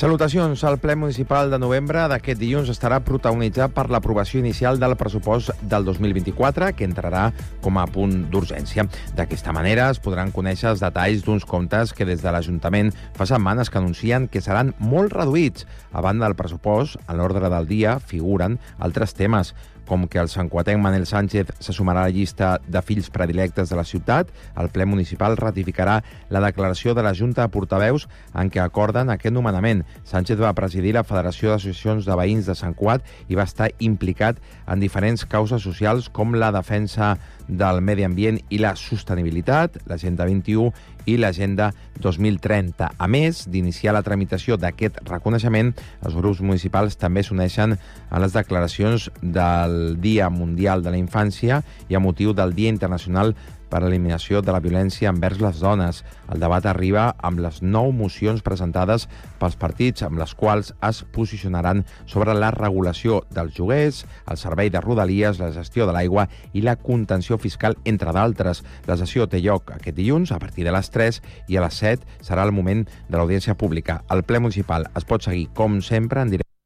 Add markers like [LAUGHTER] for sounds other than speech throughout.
Salutacions. El ple municipal de novembre d'aquest dilluns estarà protagonitzat per l'aprovació inicial del pressupost del 2024, que entrarà com a punt d'urgència. D'aquesta manera es podran conèixer els detalls d'uns comptes que des de l'Ajuntament fa setmanes que anuncien que seran molt reduïts. A banda del pressupost, a l'ordre del dia figuren altres temes, com que el santquatenc Manel Sánchez se sumarà a la llista de fills predilectes de la ciutat, el ple municipal ratificarà la declaració de la Junta de Portaveus en què acorden aquest nomenament. Sánchez va presidir la Federació d'Associacions de Veïns de Sant Cuat i va estar implicat en diferents causes socials com la defensa del medi ambient i la sostenibilitat, l'Agenda 21 i l'Agenda 2030. A més d'iniciar la tramitació d'aquest reconeixement, els grups municipals també s'uneixen a les declaracions del Dia Mundial de la Infància i a motiu del Dia Internacional per a l'eliminació de la violència envers les dones. El debat arriba amb les nou mocions presentades pels partits amb les quals es posicionaran sobre la regulació dels lloguers, el servei de rodalies, la gestió de l'aigua i la contenció fiscal, entre d'altres. La sessió té lloc aquest dilluns a partir de les 3 i a les 7 serà el moment de l'audiència pública. El ple municipal es pot seguir, com sempre, en directe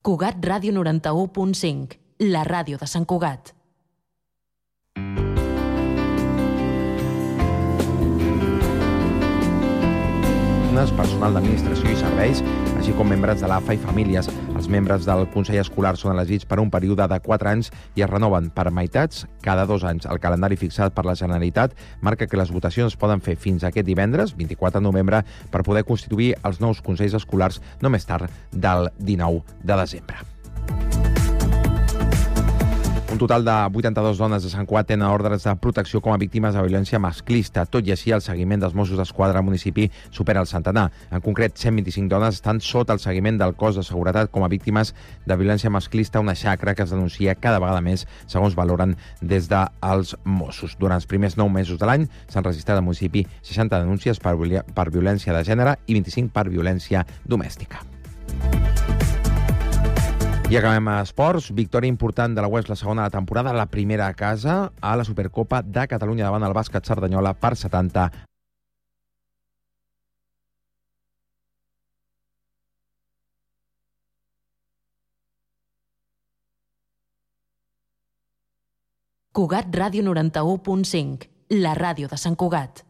Cugat Ràdio 91.5, la ràdio de Sant Cugat. personal d'administració i serveis, així com membres de l'AFA i famílies. Els membres del Consell Escolar són elegits per un període de 4 anys i es renoven per meitats cada dos anys. El calendari fixat per la Generalitat marca que les votacions poden fer fins aquest divendres, 24 de novembre, per poder constituir els nous Consells Escolars no més tard del 19 de desembre. Total de 82 dones de Sant Cuat tenen ordres de protecció com a víctimes de violència masclista. Tot i així, el seguiment dels Mossos d'Esquadra al municipi supera el centenar. En concret, 125 dones estan sota el seguiment del cos de seguretat com a víctimes de violència masclista, una xacra que es denuncia cada vegada més, segons valoren des dels Mossos. Durant els primers 9 mesos de l'any s'han registrat al municipi 60 denúncies per, per violència de gènere i 25 per violència domèstica. I acabem a esports. Victòria important de la West la segona de temporada, la primera a casa a la Supercopa de Catalunya davant el bàsquet Cerdanyola per 70 Cugat Ràdio 91.5, la ràdio de Sant Cugat.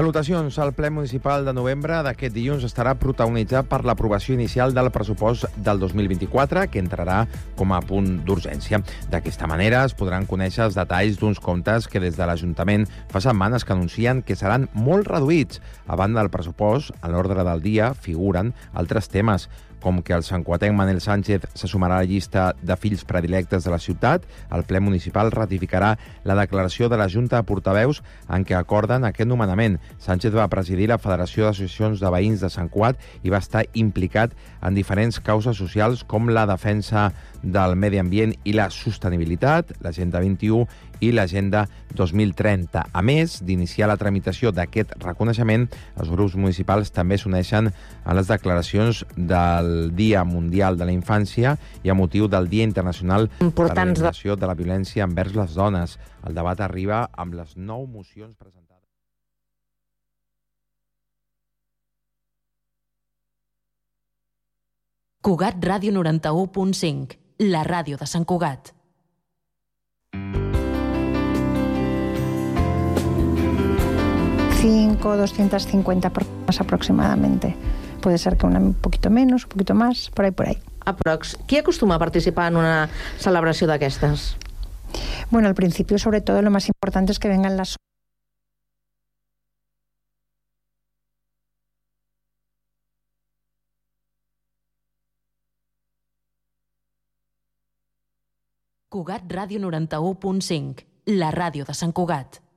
Salutacions. El ple municipal de novembre d'aquest dilluns estarà protagonitzat per l'aprovació inicial del pressupost del 2024, que entrarà com a punt d'urgència. D'aquesta manera es podran conèixer els detalls d'uns comptes que des de l'Ajuntament fa setmanes que anuncien que seran molt reduïts. A banda del pressupost, a l'ordre del dia figuren altres temes, com que el santquatenc Manel Sánchez se sumarà a la llista de fills predilectes de la ciutat, el ple municipal ratificarà la declaració de la Junta de Portaveus en què acorden aquest nomenament. Sánchez va presidir la Federació d'Associacions de Veïns de Sant Cuat i va estar implicat en diferents causes socials com la defensa del medi ambient i la sostenibilitat, l'Agenda 21 i l'Agenda 2030. A més d'iniciar la tramitació d'aquest reconeixement, els grups municipals també s'uneixen a les declaracions del Dia Mundial de la Infància i a motiu del Dia Internacional per a l'eliminació de la violència envers les dones. El debat arriba amb les nou mocions presentades. Cugat Ràdio 91.5, la ràdio de Sant Cugat. Cinco, 250 personas aproximadamente. Puede ser que un poquito menos, un poquito más, por ahí, por ahí. aprox. Qui acostuma a participar en una celebració d'aquestes? Bueno, al principio, sobre todo, lo más importante es que vengan las Cugat Ràdio 91.5, la ràdio de Sant Cugat.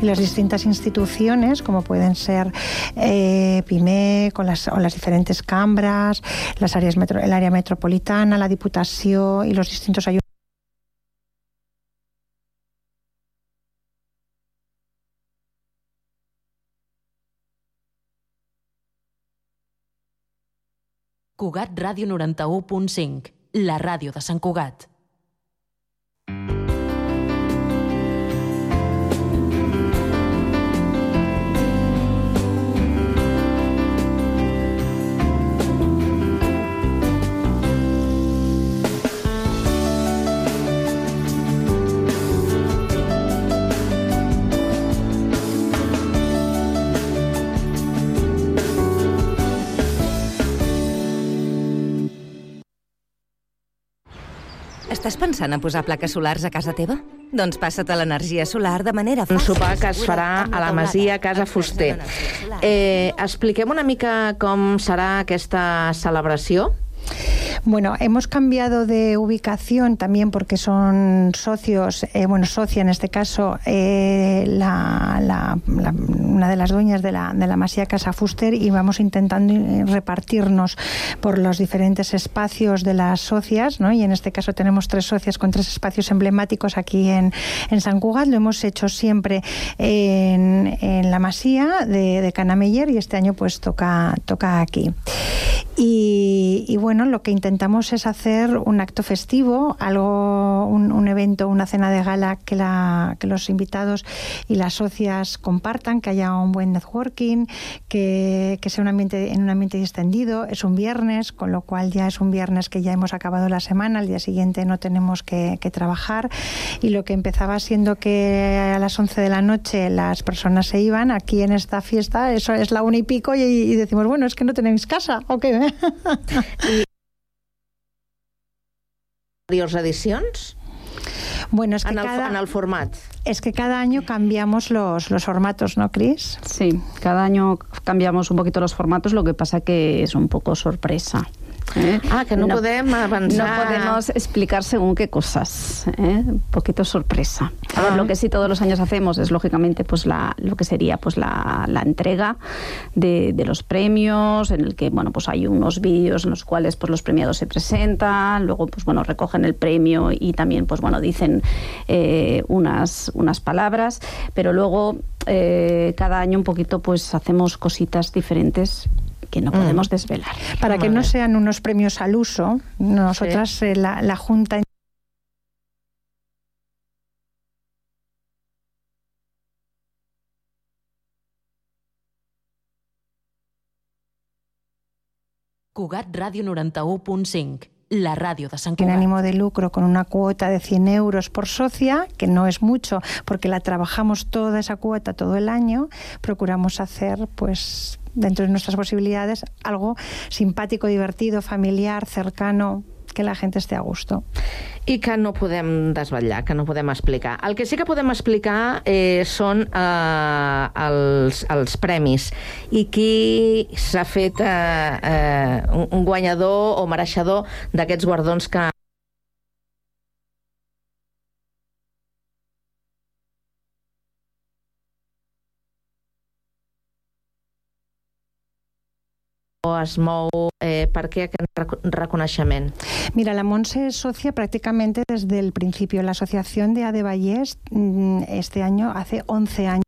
Y las distintas instituciones, como pueden ser eh, PIME, con las, o las diferentes cambras, las áreas metro, el área metropolitana, la Diputación y los distintos ayuntamientos. Cugat Ràdio 91.5, la ràdio de Sant Cugat. Estàs pensant en posar plaques solars a casa teva? Doncs passa't a l'energia solar de manera Un fàcil. sopar que es farà a la Masia Casa Fuster. Eh, expliquem una mica com serà aquesta celebració. Bueno, hemos cambiado de ubicación también porque son socios, eh, bueno, socia en este caso, eh, la, la- la- una de las dueñas de la, de la Masía Casa Fuster y vamos intentando eh, repartirnos por los diferentes espacios de las socias, ¿no? Y en este caso tenemos tres socias con tres espacios emblemáticos aquí en, en San Cugat. Lo hemos hecho siempre en, en la Masía de, de Canameller y este año pues toca, toca aquí. Y, y bueno, lo que intentamos es hacer un acto festivo, algo, un, un evento, una cena de gala que, la, que los invitados y las socias compartan, que haya un buen networking, que, que sea un ambiente, en un ambiente distendido. Es un viernes, con lo cual ya es un viernes que ya hemos acabado la semana, al día siguiente no tenemos que, que trabajar. Y lo que empezaba siendo que a las 11 de la noche las personas se iban, aquí en esta fiesta, eso es la una y pico, y, y decimos, bueno, es que no tenéis casa, ¿o qué? [LAUGHS] Anteriors edicions Bueno, es que, en el, cada, en el format. es que cada año cambiamos los, los formatos, ¿no, Cris? Sí, cada año cambiamos un poquito los formatos, lo que pasa que es un poco sorpresa. ¿Eh? Ah, que no, podem No avançar... podemos explicar según qué cosas, ¿eh? un poquito sorpresa. Ver, Ah. lo que sí todos los años hacemos es lógicamente pues la, lo que sería pues la, la entrega de, de los premios, en el que bueno pues hay unos vídeos en los cuales pues los premiados se presentan, luego pues bueno recogen el premio y también pues bueno dicen eh, unas unas palabras, pero luego eh, cada año un poquito pues hacemos cositas diferentes que no podemos desvelar. Para que no sean unos premios al uso, nosotras, eh, la, la Junta Cugat Ràdio 91.5, la ràdio de sin Cugat. ánimo de lucro con una cuota de 100 euros por socia, que no es mucho porque la trabajamos toda esa cuota todo el año, procuramos hacer pues dentro de nuestras posibilidades algo simpático, divertido, familiar, cercano, que la gente esté a gusto. I que no podem desvetllar, que no podem explicar. El que sí que podem explicar eh, són eh, els, els premis i qui s'ha fet eh, eh, un guanyador o mereixedor d'aquests guardons que es mou, eh, per què aquest rec- reconeixement? Mira, la Monse es socia prácticamente desde el principio. La Asociación de Ade Vallès mm, este año hace 11 años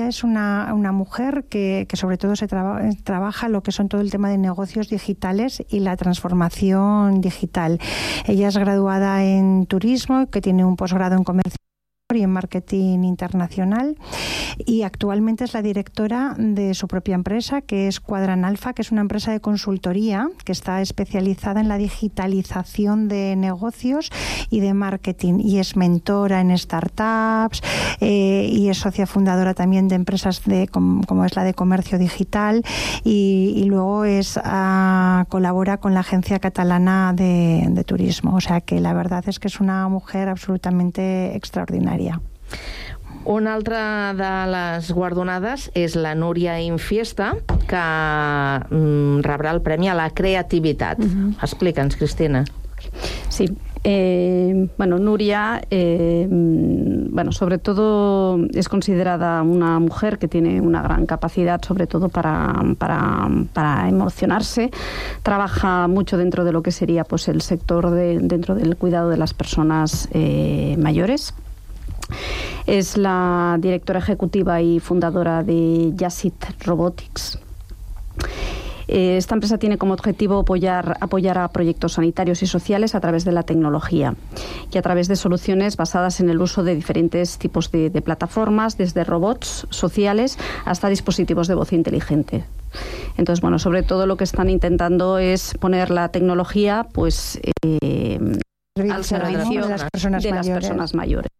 ella es una, mujer que, sobre todo se traba- trabaja lo que son todo el tema de negocios digitales y la transformación digital. Ella es graduada en turismo, que tiene un posgrado en comercio y en marketing internacional y actualmente es la directora de su propia empresa, que es Cuadran Alfa, que es una empresa de consultoría que está especializada en la digitalización de negocios y de marketing y es mentora en startups eh, y es socia fundadora también de empresas de como, es la de comercio digital y, luego es ah, colabora con la agencia catalana de, de turismo. O sea que la verdad es que es una mujer absolutamente extraordinaria. Una altra de les guardonades és la Núria Infiesta, que mm, rebrà el Premi a la Creativitat. Uh -huh. Explica'ns, Cristina. Sí, Eh, bueno, Nuria, eh, bueno, sobre todo es considerada una mujer que tiene una gran capacidad, sobre todo para, para, para emocionarse. Trabaja mucho dentro de lo que sería pues el sector de, dentro del cuidado de las personas eh, mayores. Es la directora ejecutiva y fundadora de Yassit Robotics. Eh, esta empresa tiene como objetivo apoyar, apoyar a proyectos sanitarios y sociales a través de la tecnología y a través de soluciones basadas en el uso de diferentes tipos de, plataformas, desde robots sociales hasta dispositivos de voz inteligente. Entonces, bueno, sobre todo lo que están intentando es poner la tecnología pues eh, al servicio de las personas mayores.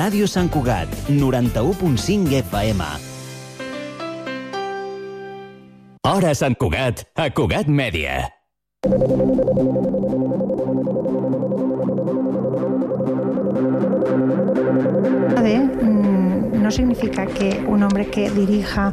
Ràdio Sant Cugat, 91.5 FM. Hora Sant Cugat, a Cugat Mèdia. Mm, no significa que un hombre que dirija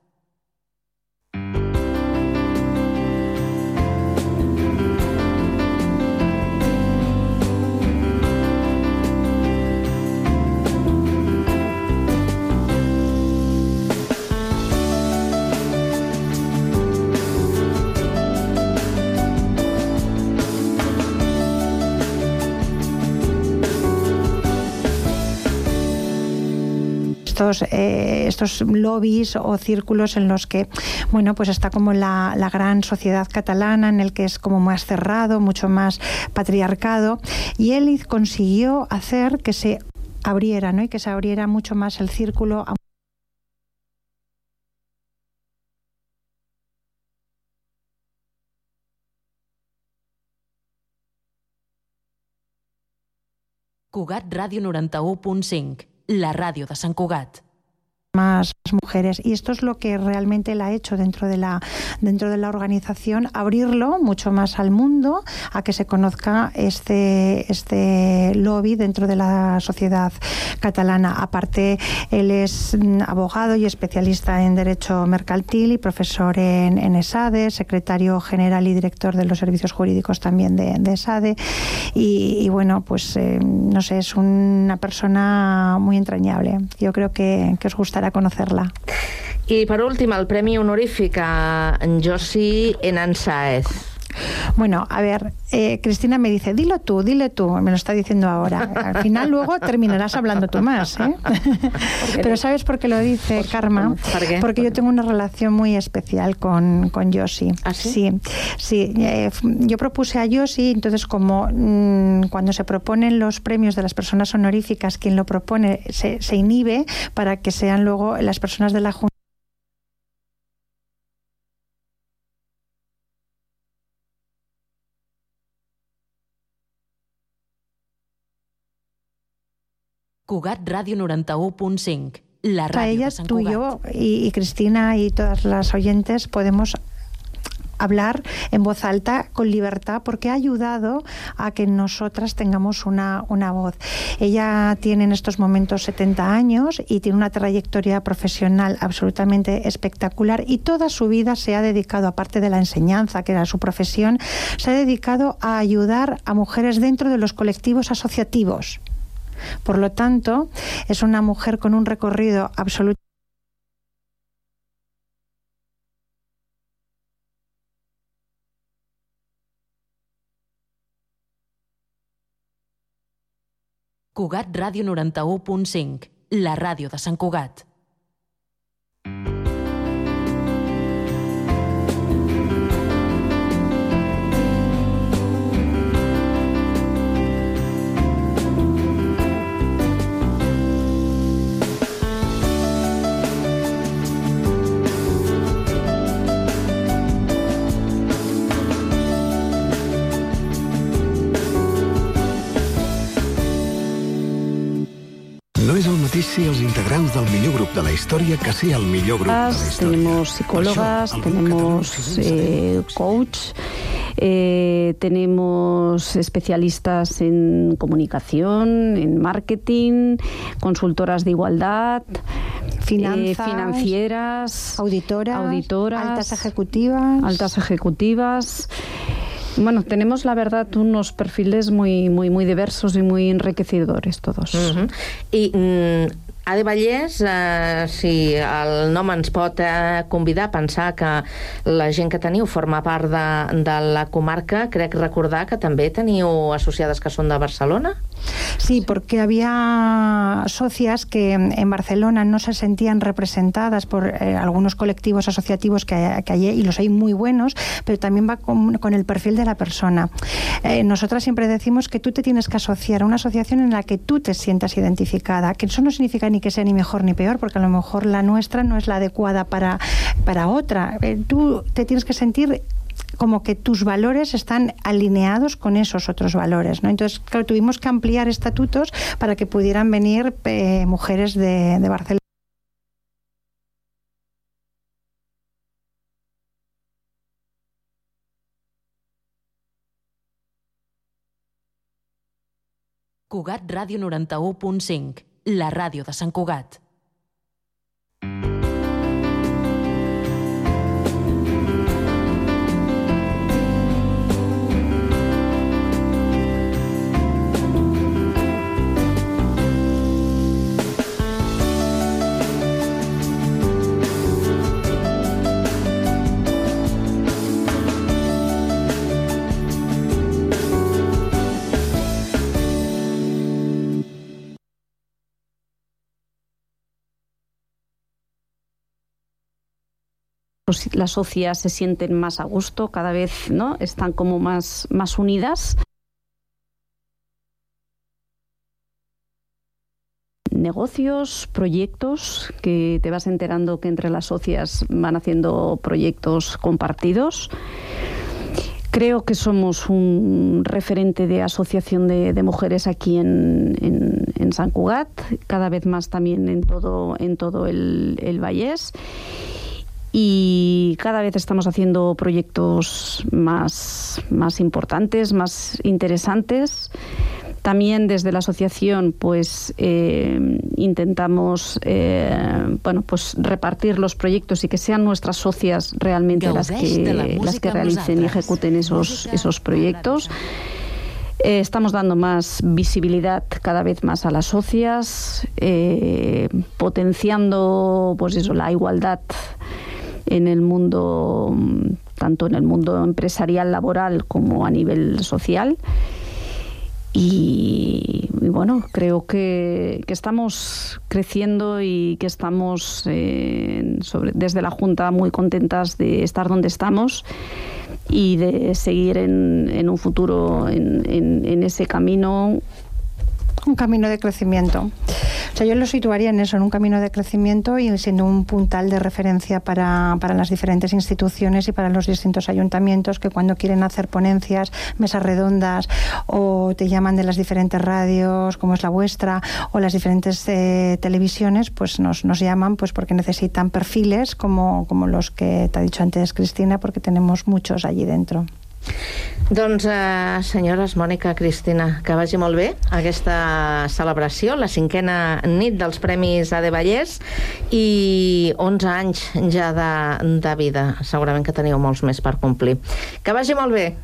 Estos, eh, estos lobbies o círculos en los que, bueno, pues está como la, la gran sociedad catalana en el que es como más cerrado, mucho más patriarcado, y él consiguió hacer que se abriera, ¿no? Y que se abriera mucho más el círculo a Cugat Ràdio 91.5 la radio de Sant Cugat. más y esto es lo que realmente él ha hecho dentro de la dentro de la organización abrirlo mucho más al mundo a que se conozca este este lobby dentro de la sociedad catalana. Aparte él es abogado y especialista en derecho mercantil y profesor en, en ESADE secretario general y director de los servicios jurídicos también de, de ESADE y, y, bueno pues eh, no sé es una persona muy entrañable. Yo creo que, que os gusta a conocerla. Y por último, el premio honorífic a Josie Enan Saez. Bueno, a ver, eh, Cristina me dice, dilo tú, dile tú, me lo está diciendo ahora. Al final luego terminarás hablando tú más. ¿eh? [LAUGHS] Pero ¿sabes por qué lo dice Karma? Porque yo tengo una relación muy especial con, con Yoshi. ¿Ah, sí? Sí, eh, yo propuse a Yoshi, entonces como mmm, cuando se proponen los premios de las personas honoríficas, quien lo propone se, se inhibe para que sean luego las personas de la Junta Cugat Ràdio 91.5, la Para ràdio ella, de Sant tú y Cugat. yo y, y Cristina y todas las oyentes podemos hablar en voz alta con libertad porque ha ayudado a que nosotras tengamos una, una voz. Ella tiene en estos momentos 70 años y tiene una trayectoria profesional absolutamente espectacular y toda su vida se ha dedicado, aparte de la enseñanza, que era su profesión, se ha dedicado a ayudar a mujeres dentro de los colectivos asociativos. Por lo tanto, es una mujer con un recorrido absoluto. Cugat Ràdio 91.5, la ràdio de Sant Cugat. És el mateix ser els integrants del millor grup de la història que ser el millor grup de la història. tenemos psicólogas, això, tenemos eh, coach, eh, tenemos especialistas en comunicación, en marketing, consultoras de igualdad, Finanzas, eh, financieras, auditoras, auditoras, altas ejecutivas. altas ejecutivas. Bueno, tenemos la verdad unos perfiles muy, muy, muy diversos y muy enriquecedores todos. Uh -huh. I mm, Ade Vallès, eh, si el nom ens pot eh, convidar a pensar que la gent que teniu forma part de, de la comarca, crec recordar que també teniu associades que són de Barcelona? Sí, porque había socias que en Barcelona no se sentían representadas por eh, algunos colectivos asociativos que hay, que y los hay muy buenos, pero también va con, con el perfil de la persona. Eh, nosotras siempre decimos que tú te tienes que asociar a una asociación en la que tú te sientas identificada, que eso no significa ni que sea ni mejor ni peor, porque a lo mejor la nuestra no es la adecuada para, para otra. Eh, tú te tienes que sentir como que tus valores están alineados con esos otros valores. ¿no? Entonces, claro, tuvimos que ampliar estatutos para que pudieran venir eh, mujeres de, de Barcelona. Cugat Ràdio 91.5, la ràdio de Sant Cugat. Las socias se sienten más a gusto, cada vez ¿no? están como más, más unidas. negocios, proyectos, que te vas enterando que entre las socias van haciendo proyectos compartidos. Creo que somos un referente de asociación de, mujeres aquí en, en- en San Cugat, cada vez más también en todo, en todo el, el Vallés. Y cada vez estamos haciendo proyectos más, más importantes, más interesantes. También desde la asociación, pues eh, intentamos, eh, bueno, pues repartir los proyectos y que sean nuestras socias realmente las la que, las que realicen y ejecuten esos, esos proyectos. Eh, estamos dando más visibilidad cada vez más a las socias, potenciando, pues eso, la igualdad en el mundo, mm, tanto en el mundo empresarial, laboral, como a nivel social. Y, bueno, creo que, que estamos creciendo y que estamos eh, desde la Junta muy contentas de estar donde estamos y de seguir en, en un futuro en ese camino un camino de crecimiento. O sea, yo lo situaría en eso, en un camino de crecimiento y siendo un puntal de referencia para, para las diferentes instituciones y para los distintos ayuntamientos que cuando quieren hacer ponencias, mesas redondas o te llaman de las diferentes radios, como es la vuestra, o las diferentes eh, televisiones, pues nos, nos llaman pues porque necesitan perfiles como, como los que te ha dicho antes Cristina, porque tenemos muchos allí dentro. Doncs, eh, senyores Mònica, Cristina, que vagi molt bé aquesta celebració, la cinquena nit dels Premis AD Vallès i 11 anys ja de, de vida. Segurament que teniu molts més per complir. Que vagi molt bé.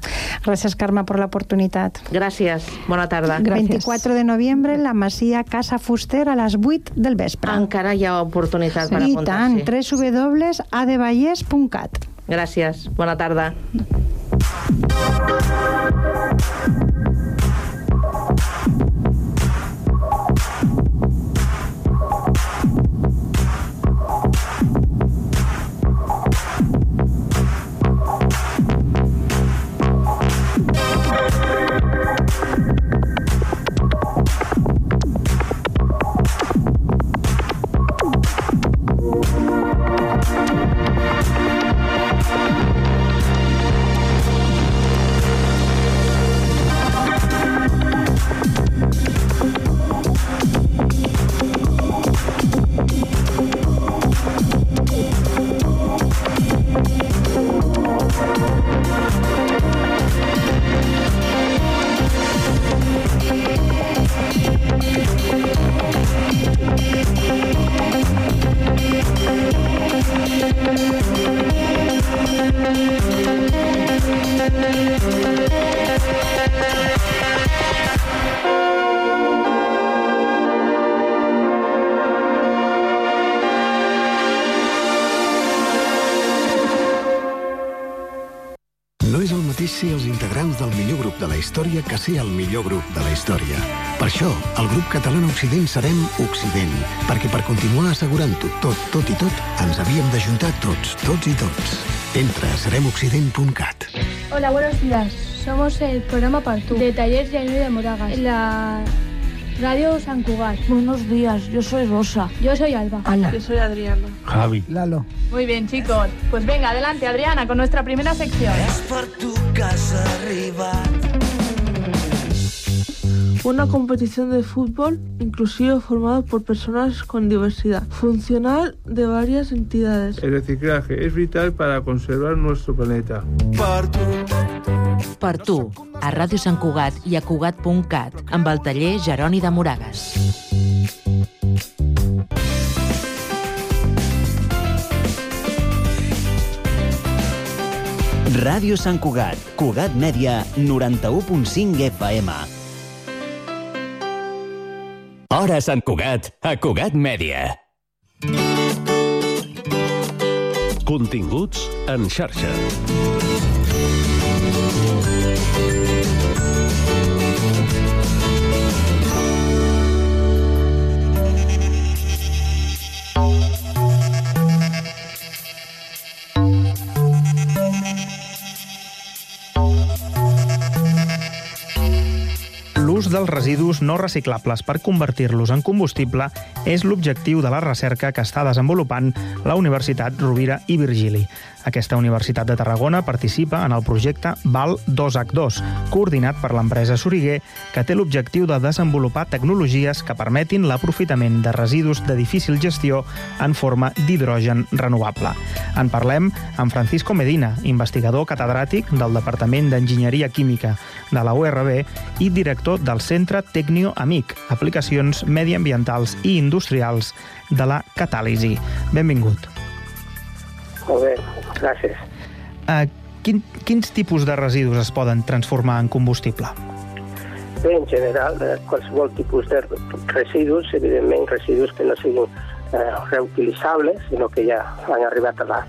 Gràcies, Carme, per l'oportunitat. Gràcies. Bona tarda. Gràcies. 24 de novembre, la Masia Casa Fuster a les 8 del vespre. Encara hi ha oportunitat per I apuntar-s'hi. tant, www.advallès.cat. Gràcies. Bona tarda. Thank you. La història que ser el millor grup de la història. Per això, el grup català Occident serem Occident, perquè per continuar assegurant-ho tot, tot i tot, ens havíem d'ajuntar tots, tots i tots. Entra a seremoccident.cat. Hola, buenos días. Somos el programa Partú, de Talleres de Año de Moragas, en la radio San Cugat. Buenos días, yo soy Rosa. Yo soy Alba. Ana. Yo soy Adriana. Javi. Lalo. Muy bien, chicos. Pues venga, adelante, Adriana, con nuestra primera sección. Una competición de fútbol inclusivo formado por personas con diversidad funcional de varias entidades. El reciclaje es vital para conservar nuestro planeta. Per tu, a Ràdio Sant Cugat i a Cugat.cat, amb el taller Jeroni de Moragas. Ràdio Sant Cugat, Cugat Mèdia, 91.5 FM. Hora Sant Cugat, a Cugat Mèdia. Continguts en xarxa. Dels residus no reciclables per convertir-los en combustible és l'objectiu de la recerca que està desenvolupant la Universitat Rovira i Virgili. Aquesta Universitat de Tarragona participa en el projecte VAL 2H2, coordinat per l'empresa Soriguer, que té l'objectiu de desenvolupar tecnologies que permetin l'aprofitament de residus de difícil gestió en forma d'hidrogen renovable. En parlem amb Francisco Medina, investigador catedràtic del Departament d'Enginyeria Química de la URB i director del Centre Tecnio Amic, aplicacions mediambientals i industrials de la catàlisi. Benvingut. Molt bé, gràcies. Uh, quin, quins tipus de residus es poden transformar en combustible? Bé, en general, eh, qualsevol tipus de residus, evidentment residus que no siguin eh, reutilitzables, sinó que ja han arribat a la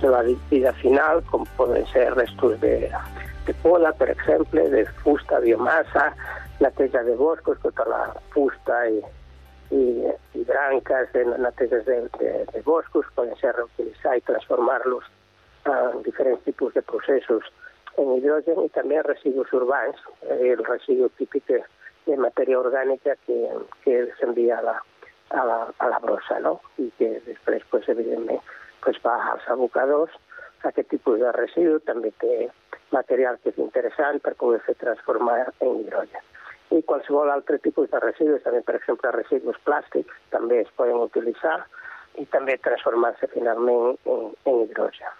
seva vida final, com poden ser restos de, de poda, per exemple, de fusta, biomassa, neteja de boscos, tota la fusta i, i, i branques de neteges de, de, de boscos poden ser reutilitzar i transformar-los en diferents tipus de processos en hidrogen i també residus urbans, eh, el residu típic de, de matèria orgànica que, que s'envia a la, a la, a la brossa, no? I que després, pues, evidentment, pues, va als abocadors. Aquest tipus de residu també té material que és interessant per poder fer transformar en hidrogen. I qualsevol altre tipus de residus, també, per exemple, residus plàstics, també es poden utilitzar i també transformar-se finalment en, en hidrogen.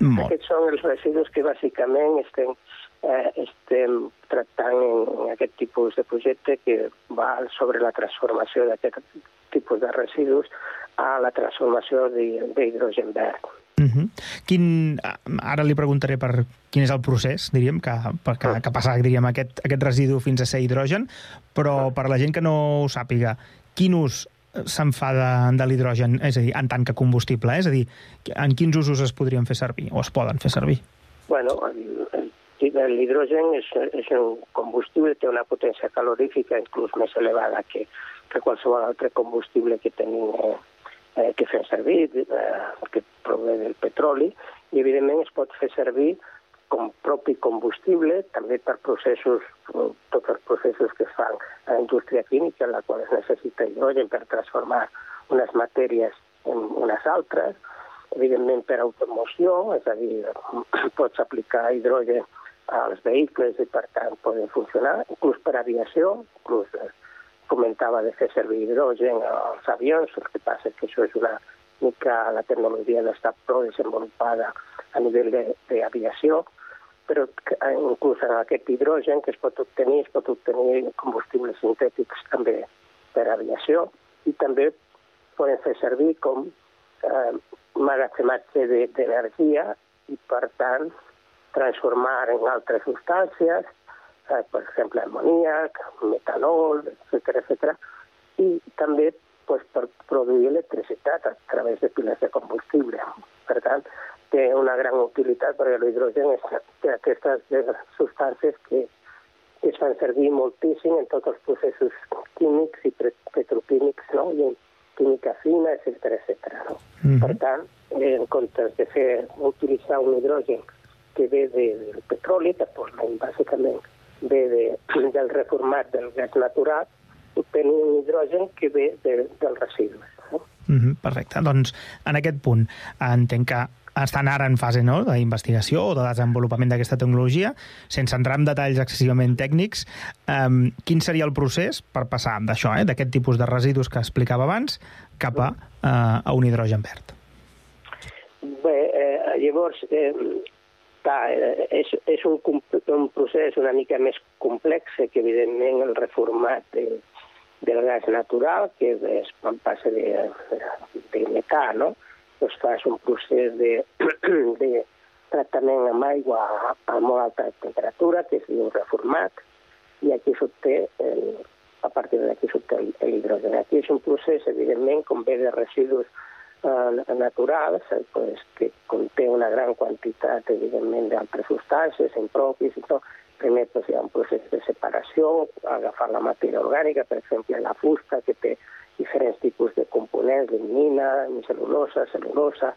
Molt. Aquests són els residus que bàsicament estem, eh, estem tractant en, en aquest tipus de projecte que va sobre la transformació d'aquest tipus de residus a la transformació de- d'hidrogen verd. Uh -huh. Quin, ara li preguntaré per quin és el procés, diríem, que, per, que, que passa diríem, aquest, aquest residu fins a ser hidrogen, però per la gent que no ho sàpiga, quin ús se'n fa de, de l'hidrogen, és a dir, en tant que combustible, eh? és a dir, en quins usos es podrien fer servir, o es poden fer servir? Bueno, l'hidrogen és, és un combustible, té una potència calorífica inclús més elevada que, que qualsevol altre combustible que tenim eh, eh, que fem servir, eh, que prové del petroli, i evidentment es pot fer servir com propi combustible, també per processos, tots els processos que es fan a la indústria química, en la qual es necessita hidrogen per transformar unes matèries en unes altres, evidentment per automoció, és a dir, [CLEARS THROAT] pots aplicar hidrogen als vehicles i per tant poden funcionar, inclús per aviació, inclús eh, comentava de fer servir hidrogen als avions, el que passa és que això és una mica, la tecnologia no està prou desenvolupada a nivell de- d'aviació, però eh, inclús en aquest hidrogen que es pot obtenir, es pot obtenir combustibles sintètics també per aviació i també poden fer servir com eh, magatzematge de- d'energia i, per tant, transformar en altres substàncies, eh, per exemple, amoníac, metanol, etc etc. i també pues, per produir electricitat a través de piles de combustible. Tant, té una gran utilitat perquè l'hidrogen és té aquestes substàncies que que es fan servir moltíssim en tots els processos químics i petroquímics, no? i en química fina, etc etc. No? Per tant, en comptes de fer utilitzar un hidrogen que ve de, del petroli, que actualment bàsicament ve de, del reformat del gas natural, obtenir un hidrogen que ve de, dels residus. No? Mm -hmm, perfecte. Doncs en aquest punt entenc que estan ara en fase no, d'investigació o de desenvolupament d'aquesta tecnologia, sense entrar en detalls excessivament tècnics, um, quin seria el procés per passar d'això, eh, d'aquest tipus de residus que explicava abans, cap a, uh, a un hidrogen verd? Bé, eh, llavors, eh, clar, eh, és, és un, un procés una mica més complex que, evidentment, el reformat de, del gas natural, que és quan passa de, de metà, no? Doncs fas un procés de, [CLEARS THROAT] de tractament amb aigua a, a molt alta temperatura, que es diu reformat, i aquí s'obté, a partir d'aquí s'obté l'hidrogen. Aquí és un procés, evidentment, com ve de residus eh, naturals, eh, pues, que conté una gran quantitat, evidentment, d'altres substàncies, impropis i tot. Primer pues, hi ha un procés de separació, agafar la matèria orgànica, per exemple, la fusta, que té diferents tipus de components, lignina, cel·lulosa, cel·lulosa,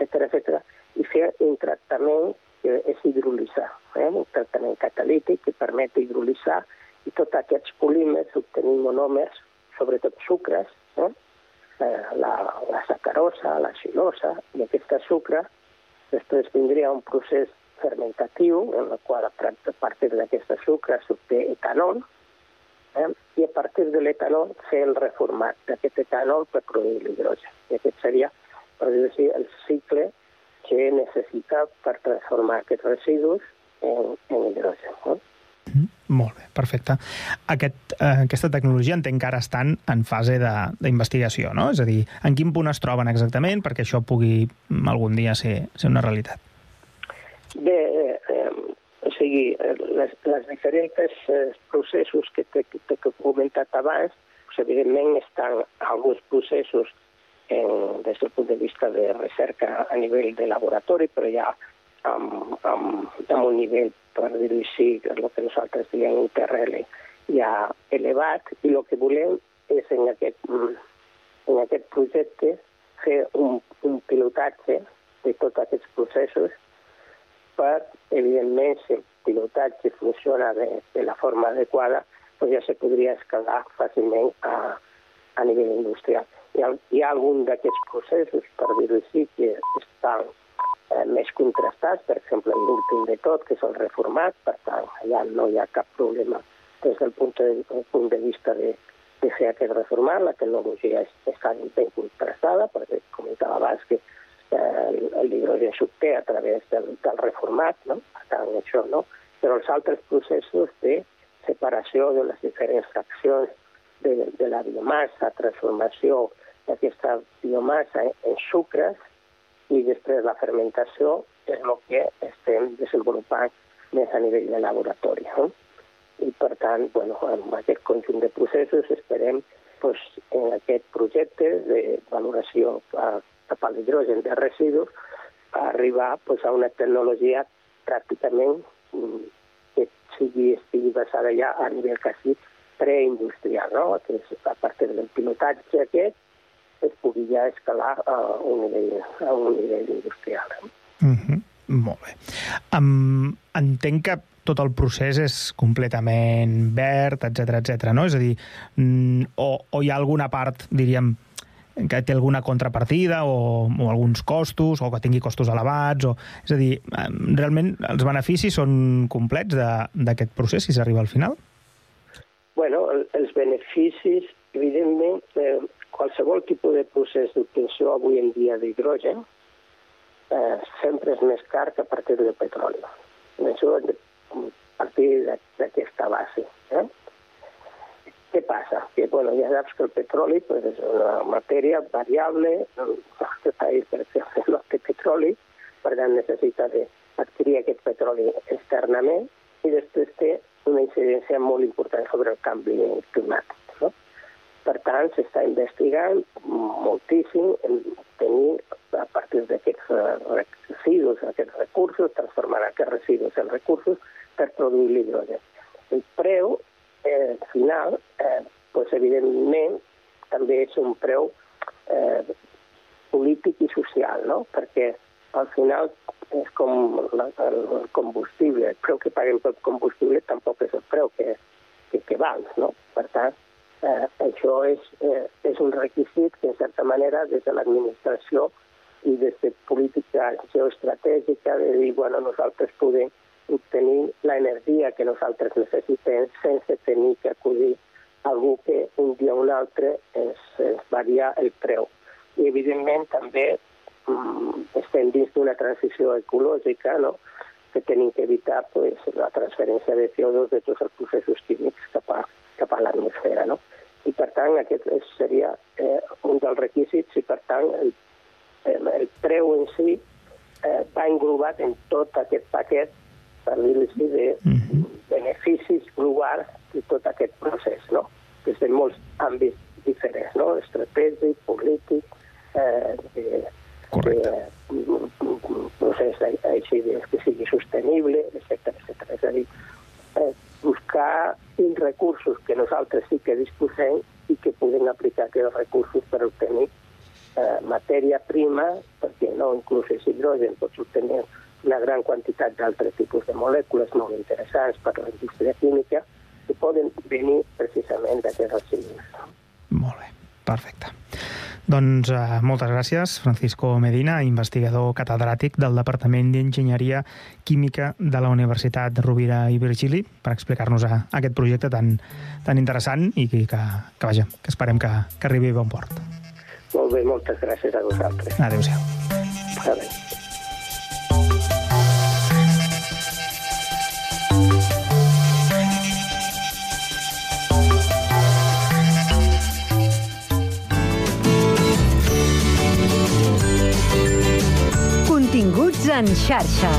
etc etc, i fer un tractament que és hidrolitzar, eh? un tractament catalític que permet hidrolitzar i tots aquests polímers obtenir monòmers, sobretot sucres, eh? Eh, la, la sacarosa, la xilosa, i aquest sucre després vindria un procés fermentatiu en el qual a part- a partir d'aquesta sucre s'obté etanol, eh? i a partir de l'etanol fer el reformat d'aquest etanol per produir l'hidrogen. I aquest seria, per així, el cicle que necessita per transformar aquests residus en, en hidrogen. No? Molt bé, perfecte. Aquest, eh, aquesta tecnologia entenc que ara estan en fase d'investigació, no? És a dir, en quin punt es troben exactament perquè això pugui mm, algun dia ser, ser una realitat? Bé, eh, eh, o sigui, les, les diferents eh, processos que t'he comentat abans, pues, evidentment estan alguns processos en, des del punt de vista de recerca a nivell de laboratori, però ja amb, amb, amb un nivell, per dir-ho així, el que nosaltres diem ITRL, ja elevat, i el que volem és en aquest, en aquest projecte fer un, un pilotatge de tots aquests processos per, evidentment, si el pilotatge funciona de, de la forma adequada, pues ja se podria escalar fàcilment a, a nivell industrial. Hi ha, hi ha algun d'aquests processos, per dir-ho així, que estan eh, més contrastats, per exemple, l'últim de tot, que és el reformat, per tant, allà no hi ha cap problema des del punt de, del punt de vista de, de fer aquest reformat. La tecnologia està ben contrastada, perquè comentava abans que eh, l'hidrogen s'obté a través del, del reformat, no? per tant, això no. Però els altres processos de separació de les diferents fraccions de, de la biomassa, transformació d'aquesta biomassa en sucres i després la fermentació és el que estem desenvolupant més a nivell de laboratori. No? I per tant, bueno, amb aquest conjunt de processos esperem pues, en aquest projecte de valoració cap a l'hidrogen de residus arribar pues, a una tecnologia pràcticament mm, que sigui, estigui basada ja a nivell quasi preindustrial, no? que és a partir del pilotatge aquest es pugui ja escalar a un nivell, a un nivell industrial. Mm -hmm. Molt bé. Um, entenc que tot el procés és completament verd, etc etc. no? És a dir, mm, o, o hi ha alguna part, diríem, que té alguna contrapartida o, o alguns costos, o que tingui costos elevats, o... és a dir, realment els beneficis són complets d'aquest procés si s'arriba al final? Bueno, els beneficis, evidentment, eh, qualsevol tipus de procés d'obtenció avui en dia d'hidrogen eh, sempre és més car que a partir del petroli. Això a partir d'aquesta base. Eh? Què passa? Que, bueno, ja saps que el petroli pues, és una matèria variable, nostre [LAUGHS] país, per exemple, no té petroli, per tant necessita d'adquirir aquest petroli externament i després té una incidència molt important sobre el canvi climàtic. Per tant, s'està investigant moltíssim en tenir, a partir d'aquests eh, residus, aquests recursos, transformar aquests residus en recursos per produir l'hidrogen. El preu eh, final, eh, pues, evidentment, també és un preu eh, polític i social, no? perquè al final és com la, el combustible. El preu que paguem pel combustible tampoc és el preu que, que, que val, no? Per tant, eh, això és, eh, és un requisit que, en certa manera, des de l'administració i des de política geoestratègica, de dir, bueno, nosaltres podem obtenir l'energia que nosaltres necessitem sense tenir que acudir algú que un dia o un altre ens, ens varia el preu. I, evidentment, també Mm, estem dins d'una transició ecològica, no? que tenim que evitar pues, la transferència de CO2 de tots els processos químics cap a, cap a l'atmosfera. No? I, per tant, aquest seria eh, un dels requisits i, per tant, el, el preu en si eh, va englobat en tot aquest paquet, per dir-ho així, de mhm. beneficis globals de tot aquest procés, no? des de molts àmbits diferents, no? estratègic, polític, eh, de, Correcte. un procés així que sigui sostenible, etc etc. És a dir, eh, buscar uns recursos que nosaltres sí que disposem i que podem aplicar aquests recursos per obtenir eh, matèria prima, perquè no inclús és hidrogen, pots obtenir una gran quantitat d'altres tipus de molècules molt interessants per a la indústria química que poden venir precisament d'aquests residus. Molt bé, perfecte. Doncs uh, moltes gràcies, Francisco Medina, investigador catedràtic del Departament d'Enginyeria Química de la Universitat de Rovira i Virgili, per explicar-nos uh, aquest projecte tan, tan interessant i que, que, que, vaja, que esperem que, que arribi a bon port. Molt bé, moltes gràcies a vosaltres. Adéu-siau. Adéu. En xarxa.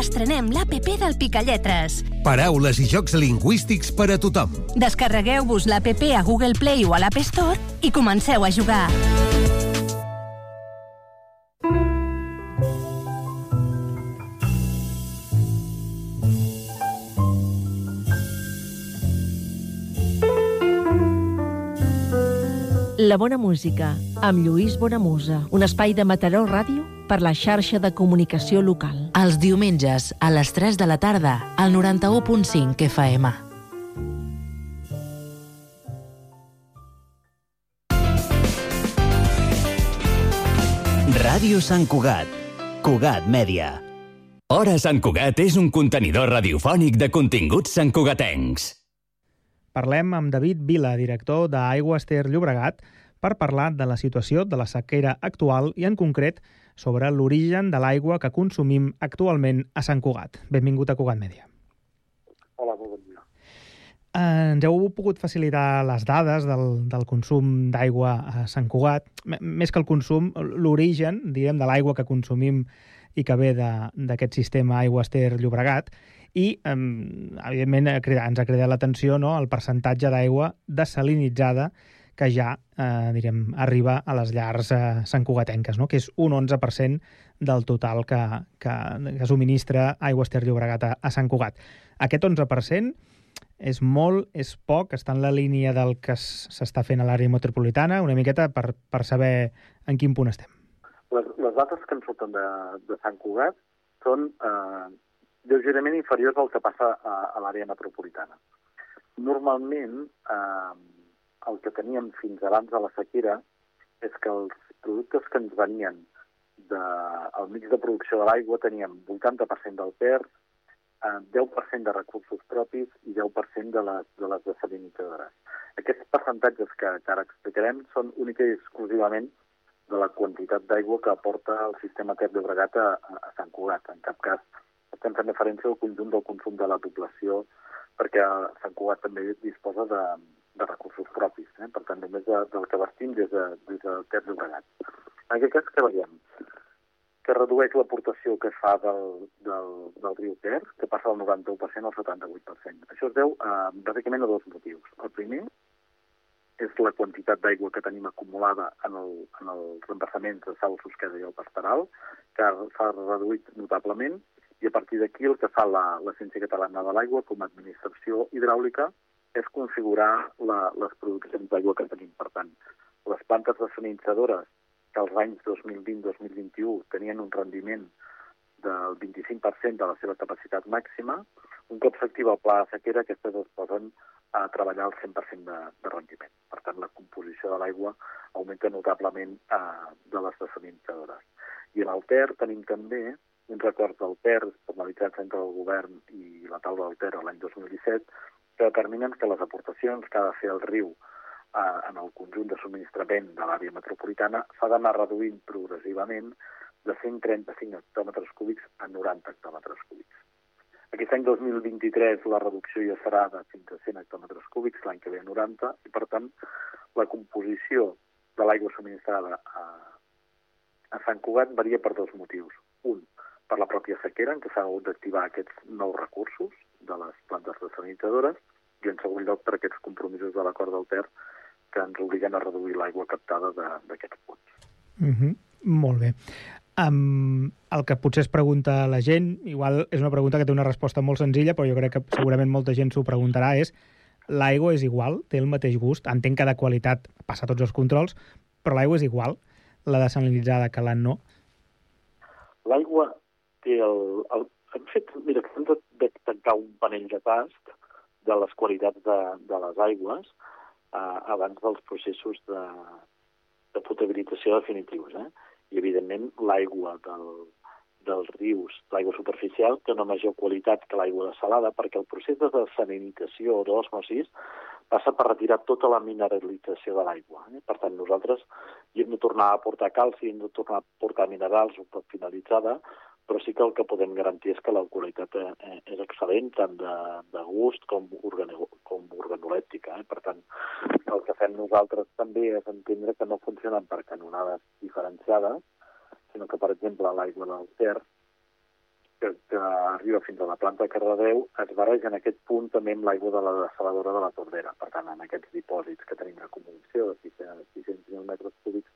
Estrenem l'APP del Picalletres. Paraules i jocs lingüístics per a tothom. Descarregueu-vos l'APP a Google Play o a l'App Store i comenceu a jugar. La bona música, amb Lluís Bonamusa. Un espai de Mataró Ràdio per la xarxa de comunicació local. Els diumenges, a les 3 de la tarda, al 91.5 FM. Ràdio Sant Cugat. Cugat Mèdia. Hora Sant Cugat és un contenidor radiofònic de continguts santcugatencs. Parlem amb David Vila, director d'Aigües Ter Llobregat, per parlar de la situació de la sequera actual i, en concret, sobre l'origen de l'aigua que consumim actualment a Sant Cugat. Benvingut a Cugat Mèdia. Hola, molt bon dia. Eh, ens heu pogut facilitar les dades del, del consum d'aigua a Sant Cugat. M més que el consum, l'origen, diguem, de l'aigua que consumim i que ve d'aquest sistema Aigües Ter Llobregat i, eh, evidentment, ens ha cridat l'atenció no, el percentatge d'aigua desalinitzada que ja, eh, direm, arriba a les llars eh, santcugatenques, no? que és un 11% del total que, que, que subministra Aigües Ter Llobregat a, a Sant Cugat. Aquest 11% és molt, és poc, està en la línia del que s'està fent a l'àrea metropolitana, una miqueta per, per saber en quin punt estem. Les, les dades que ens surten de, de Sant Cugat són eh, lleugerament inferiors al que passa a, a l'àrea metropolitana. Normalment, eh, el que teníem fins abans de la sequera és que els productes que ens venien de, al mig de producció de l'aigua teníem 80% del PER, eh, 10% de recursos propis i 10% de les, de les desalinitzadores. Aquests percentatges que, que ara explicarem són única i exclusivament de la quantitat d'aigua que aporta el sistema Ter Llobregat a, a Sant Cugat. En cap cas estem fent referència al conjunt del consum de la població perquè Sant Cugat també disposa de, de recursos propis. Eh? Per tant, només de, del que vestim des de, des de Ter Llobregat. En aquest cas, què veiem? Que redueix l'aportació que fa del, del, del riu Ter, que passa del 91% al 78%. Això es deu eh, bàsicament a dos motius. El primer és la quantitat d'aigua que tenim acumulada en, el, en els embassaments de Sal Susqueda i el Pastoral, que s'ha reduït notablement, i a partir d'aquí el que fa l'Agència Catalana de l'Aigua com a administració hidràulica és configurar la, les produccions d'aigua que tenim. Per tant, les plantes desalinitzadores que als anys 2020-2021 tenien un rendiment del 25% de la seva capacitat màxima, un cop s'activa el pla de sequera, aquestes es posen a treballar al 100% de, de rendiment. Per tant, la composició de l'aigua augmenta notablement eh, de les desalinitzadores. I en el Ter tenim també uns acords del Ter formalitzats entre el govern i la taula del Ter l'any 2017 que determinen que les aportacions que ha de fer el riu eh, en el conjunt de subministrament de l'àrea metropolitana s'ha d'anar reduint progressivament de 135 hectòmetres cúbics a 90 hectòmetres cúbics. Aquest any 2023 la reducció ja serà de fins a 100 hectòmetres cúbics, l'any que ve a 90, i per tant la composició de l'aigua subministrada a, a Sant Cugat varia per dos motius. Un, per la pròpia sequera, en què s'han hagut d'activar aquests nous recursos de les plantes desalinitzadores, i en segon lloc per aquests compromisos de l'acord del Ter que ens obliguen a reduir l'aigua captada d'aquests punts. Mm -hmm. Molt bé. Um, el que potser es pregunta la gent, igual és una pregunta que té una resposta molt senzilla, però jo crec que segurament molta gent s'ho preguntarà, és l'aigua és igual? Té el mateix gust? Entenc que de qualitat passa tots els controls, però l'aigua és igual? La desalinitzada que la no? L'aigua té el, el... Hem fet, mira, hem de, de tancar un panell de tast de les qualitats de, de les aigües eh, abans dels processos de, de potabilització definitius. Eh? I, evidentment, l'aigua del, dels rius, l'aigua superficial, té una major qualitat que l'aigua de salada, perquè el procés de desalinització o d'osmosis passa per retirar tota la mineralització de l'aigua. Eh? Per tant, nosaltres hi hem de tornar a aportar calci, hem de tornar a aportar minerals un cop finalitzada, però sí que el que podem garantir és que la qualitat eh, és excel·lent, tant de, de gust com, organo, com organolèptica. Eh? Per tant, el que fem nosaltres també és entendre que no funcionen per canonades diferenciades, sinó que, per exemple, l'aigua del Ter, que, que arriba fins a la planta de Cardedeu, es barreja en aquest punt també amb l'aigua de la desaladora de la Tordera. Per tant, en aquests dipòsits que tenim d'acumulació de 600.000 metres cúbics,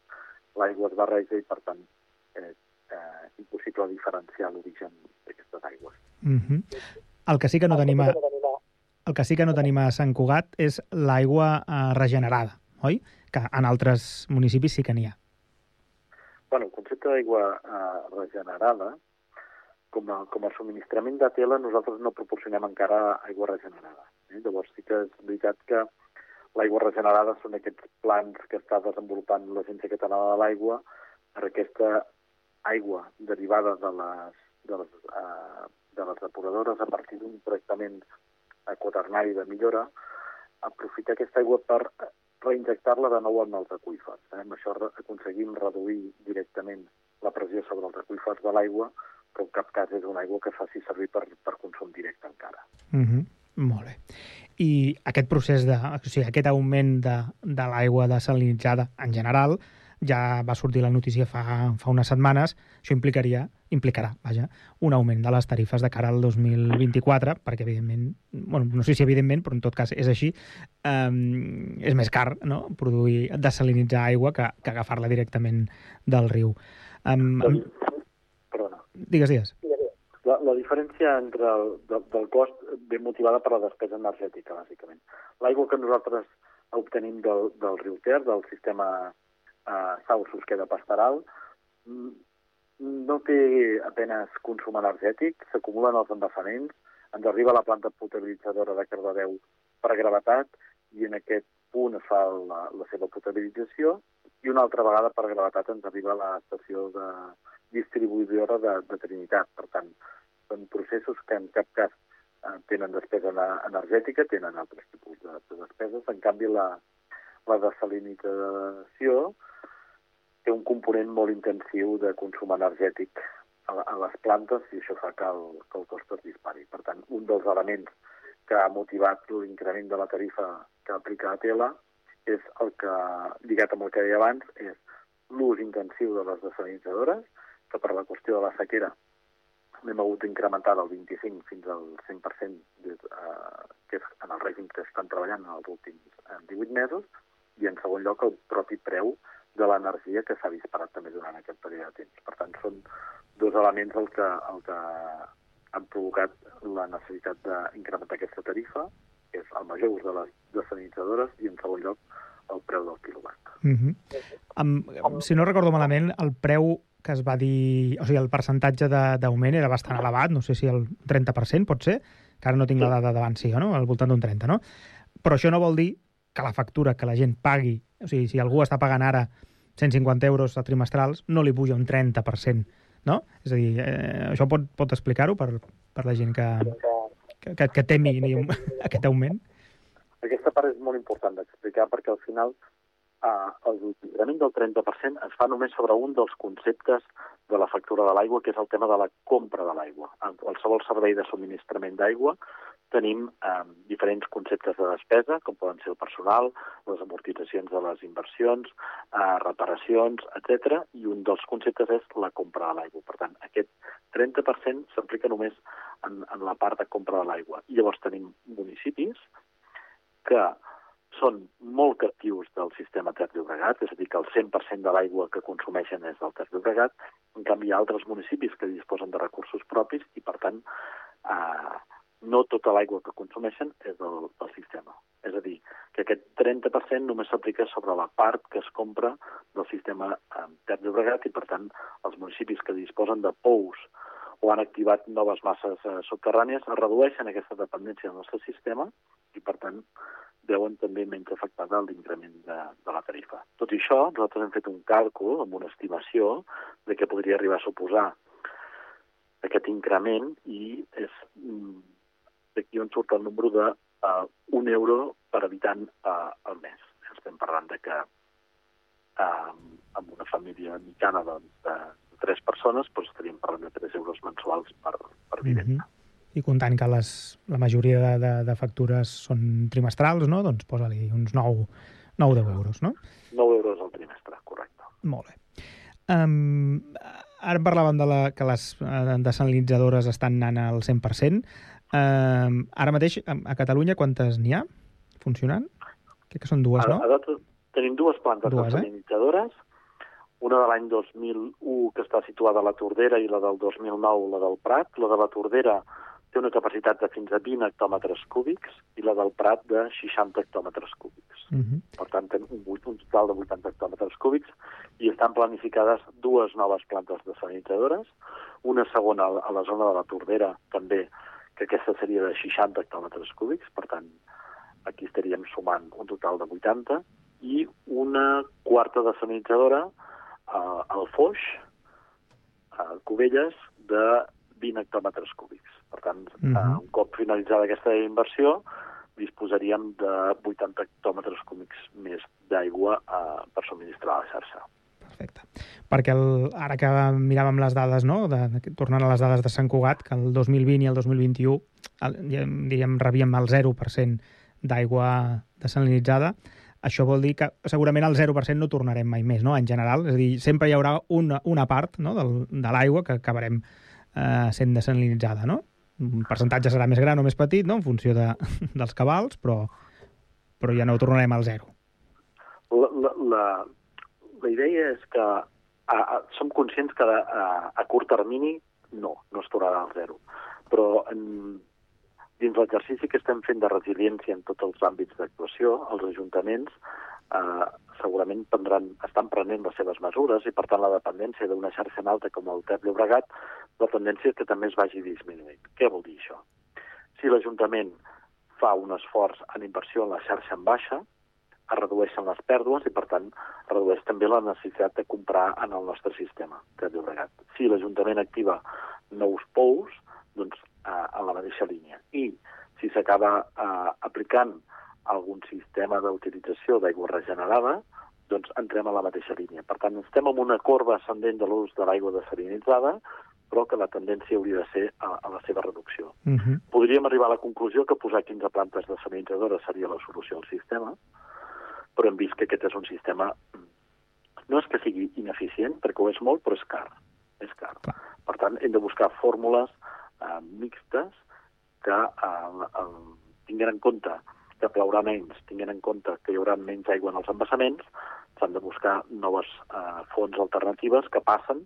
l'aigua es barreja i, per tant, és eh, impossible diferenciar l'origen d'aquestes aigües. Mm -hmm. El que sí que no tenim a, el que sí que no tenim a Sant Cugat és l'aigua eh, regenerada, oi? Que en altres municipis sí que n'hi ha. Bueno, el concepte d'aigua eh, regenerada, com a, com a subministrament de tela, nosaltres no proporcionem encara aigua regenerada. Eh? Llavors sí que és veritat que l'aigua regenerada són aquests plans que està desenvolupant l'Agència Catalana de l'Aigua per aquesta aigua derivada de les, de les, eh, de les depuradores a partir d'un tractament quaternari de millora, aprofitar aquesta aigua per reinjectar-la de nou en els aqüífers. Eh? Amb això aconseguim reduir directament la pressió sobre els aqüífers de l'aigua, però en cap cas és una aigua que faci servir per, per consum directe encara. Mm -hmm. Molt bé. I aquest procés de... O sigui, aquest augment de, de l'aigua desalinitzada en general ja va sortir la notícia fa, fa unes setmanes, això implicaria, implicarà, vaja, un augment de les tarifes de cara al 2024, perquè evidentment, bueno, no sé si evidentment, però en tot cas és així, um, és més car no? produir, desalinitzar aigua que, que agafar-la directament del riu. Um, Perdona. Digues, digues. La, la diferència entre el, del, del cost ve motivada per la despesa energètica, bàsicament. L'aigua que nosaltres obtenim del, del riu Ter, del sistema eh, Sau Susqueda Pastoral, no té apenes consum energètic, s'acumulen els embassaments, ens arriba a la planta potabilitzadora de Cardedeu per gravetat i en aquest punt es fa la, la seva potabilització i una altra vegada per gravetat ens arriba a l'estació de distribuïdora de, de Trinitat. Per tant, són processos que en cap cas eh, tenen despesa energètica, tenen altres tipus de, de despeses. En canvi, la, la desalinització té un component molt intensiu de consum energètic a, a les plantes i això fa que el, que el cost es dispari. Per tant, un dels elements que ha motivat l'increment de la tarifa que aplica a Tela és el que, lligat amb el que deia abans, és l'ús intensiu de les desalinitzadores, que per la qüestió de la sequera l'hem hagut d'incrementar del 25 fins al 100%, des, eh, que és en el règim que estan treballant en els últims eh, 18 mesos, i en segon lloc el propi preu de l'energia que s'ha disparat també durant aquest període de temps. Per tant, són dos elements el que, el que han provocat la necessitat d'incrementar aquesta tarifa, que és el major ús de les desalinitzadores i, en segon lloc, el preu del quilowatt. Mm -hmm. um, si no recordo malament, el preu que es va dir... O sigui, el percentatge d'augment era bastant elevat, no sé si el 30%, pot ser, que ara no tinc la dada davant, sí, no? Al voltant d'un 30, no? Però això no vol dir que la factura que la gent pagui, o sigui, si algú està pagant ara 150 euros a trimestrals, no li puja un 30%, no? És a dir, eh, això pot, pot explicar-ho per, per la gent que, que, que, que temi [LAUGHS] aquest augment? Aquesta part és molt important d'explicar perquè al final eh, l'increment del 30% es fa només sobre un dels conceptes de la factura de l'aigua, que és el tema de la compra de l'aigua. En qualsevol servei de subministrament d'aigua tenim eh, diferents conceptes de despesa, com poden ser el personal, les amortitzacions de les inversions, eh, reparacions, etc. i un dels conceptes és la compra de l'aigua. Per tant, aquest 30% s'aplica només en, en la part de compra de l'aigua. I llavors tenim municipis que són molt captius del sistema Ter Llobregat, és a dir, que el 100% de l'aigua que consumeixen és del Ter Llobregat, en canvi hi ha altres municipis que disposen de recursos propis i, per tant, eh, no tota l'aigua que consumeixen és del, del sistema. És a dir, que aquest 30% només s'aplica sobre la part que es compra del sistema eh, Ter Llobregat i, per tant, els municipis que disposen de pous o han activat noves masses eh, subterrànies es redueixen aquesta dependència del nostre sistema i, per tant, veuen també menys afectada l'increment de, de la tarifa. Tot i això, nosaltres hem fet un càlcul amb una estimació de què podria arribar a suposar aquest increment i és mm, d'aquí on surt el número de uh, un euro per habitant uh, al mes. Estem parlant de que uh, amb una família mitjana doncs, de, de tres persones doncs estaríem parlant de 3 euros mensuals per, per vivenda. Mm -hmm i comptant que les, la majoria de, de, de factures són trimestrals, no? doncs posa-li uns 9, 9 10 euros, no? 9 euros al trimestre, correcte. Molt bé. Um, ara parlàvem de la, que les desalinitzadores estan anant al 100%. Um, ara mateix, a Catalunya, quantes n'hi ha funcionant? Crec que són dues, no? A, a tenim dues plantes dues, desalinitzadores, eh? una de l'any 2001 que està situada a la Tordera i la del 2009 la del Prat. La de la Tordera té una capacitat de fins a 20 hectòmetres cúbics i la del Prat de 60 hectòmetres cúbics. Uh -huh. Per tant, té un, un total de 80 hectòmetres cúbics i estan planificades dues noves plantes desalinitzadores, una segona a la zona de la Tordera, també, que aquesta seria de 60 hectòmetres cúbics, per tant, aquí estaríem sumant un total de 80, i una quarta desalinitzadora eh, al Foix, a Cubelles, de 20 hectòmetres cúbics. Per tant, uh Mhm. -huh. un cop finalitzada aquesta inversió, disposaríem de 80 hectòmetres cúbics més d'aigua eh, per subministrar a la xarxa. Perquè el, ara que miràvem les dades, no? de, de, tornant a les dades de Sant Cugat, que el 2020 i el 2021 el, diríem, rebíem el 0% d'aigua desalinitzada, això vol dir que segurament el 0% no tornarem mai més, no? en general. És a dir, sempre hi haurà una, una part no? Del, de l'aigua que acabarem eh, sent desalinitzada, no? Un percentatge serà més gran o més petit, no?, en funció de, dels cabals, però, però ja no tornarem al zero. La, la, la, la idea és que a, a, som conscients que a, a curt termini no, no es tornarà al zero. Però en, dins l'exercici que estem fent de resiliència en tots els àmbits d'actuació, els ajuntaments eh, segurament prendran, estan prenent les seves mesures i, per tant, la dependència d'una xarxa en alta com el Ter Llobregat, la tendència és que també es vagi disminuint. Què vol dir això? Si l'Ajuntament fa un esforç en inversió en la xarxa en baixa, es redueixen les pèrdues i, per tant, redueix també la necessitat de comprar en el nostre sistema de Llobregat. Si l'Ajuntament activa nous pous, doncs eh, en la mateixa línia. I si s'acaba eh, aplicant algun sistema d'utilització d'aigua regenerada, doncs entrem a la mateixa línia. Per tant, estem en una corba ascendent de l'ús de l'aigua desalinitzada, però que la tendència hauria de ser a, a la seva reducció. Uh -huh. Podríem arribar a la conclusió que posar 15 plantes desalinitzadores seria la solució al sistema, però hem vist que aquest és un sistema... No és que sigui ineficient, perquè ho és molt, però és car. És car. Per tant, hem de buscar fórmules eh, mixtes que eh, eh, tinguin en compte que plourà menys, tinguin en compte que hi haurà menys aigua en els embassaments, s'han de buscar noves eh, fonts alternatives que passen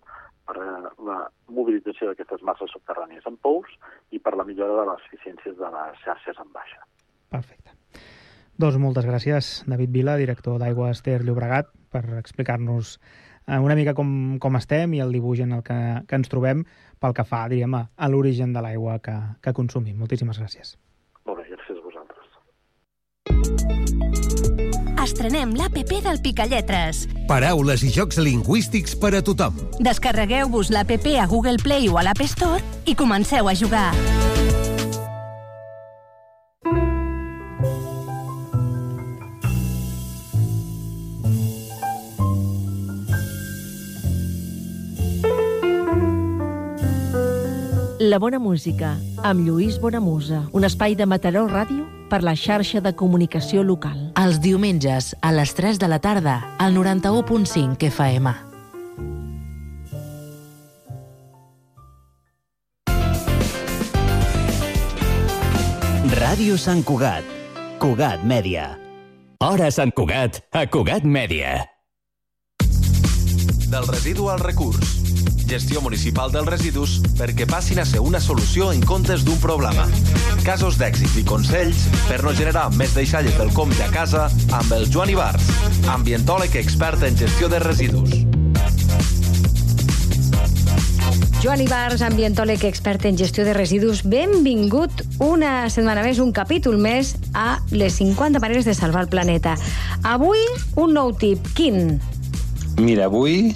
per eh, la mobilització d'aquestes masses subterrànies en pous i per la millora de les eficiències de les xarxes en baixa. Perfecte. Doncs moltes gràcies, David Vila, director d'Aigües Ter Llobregat, per explicar-nos eh, una mica com, com estem i el dibuix en el que, que ens trobem pel que fa, diríem, a, a l'origen de l'aigua que, que consumim. Moltíssimes gràcies. Molt bé, gràcies a vosaltres. Estrenem l'APP del Picalletres. Paraules i jocs lingüístics per a tothom. Descarregueu-vos l'APP a Google Play o a l'App Store i comenceu a jugar. La bona música, amb Lluís Bonamusa. Un espai de Mataró Ràdio per la xarxa de comunicació local. Els diumenges, a les 3 de la tarda, al 91.5 FM. Ràdio Sant Cugat. Cugat Mèdia. Hora Sant Cugat, a Cugat Mèdia. Del residu al recurs. Gestió municipal dels residus perquè passin a ser una solució en comptes d'un problema. Casos d'èxit i consells per no generar més deixalles del compte a casa amb el Joan Ibars, ambientòleg expert en gestió de residus. Joan Ibars, ambientòleg expert en gestió de residus, benvingut una setmana més, un capítol més a les 50 maneres de salvar el planeta. Avui, un nou tip. Quin? Mira, avui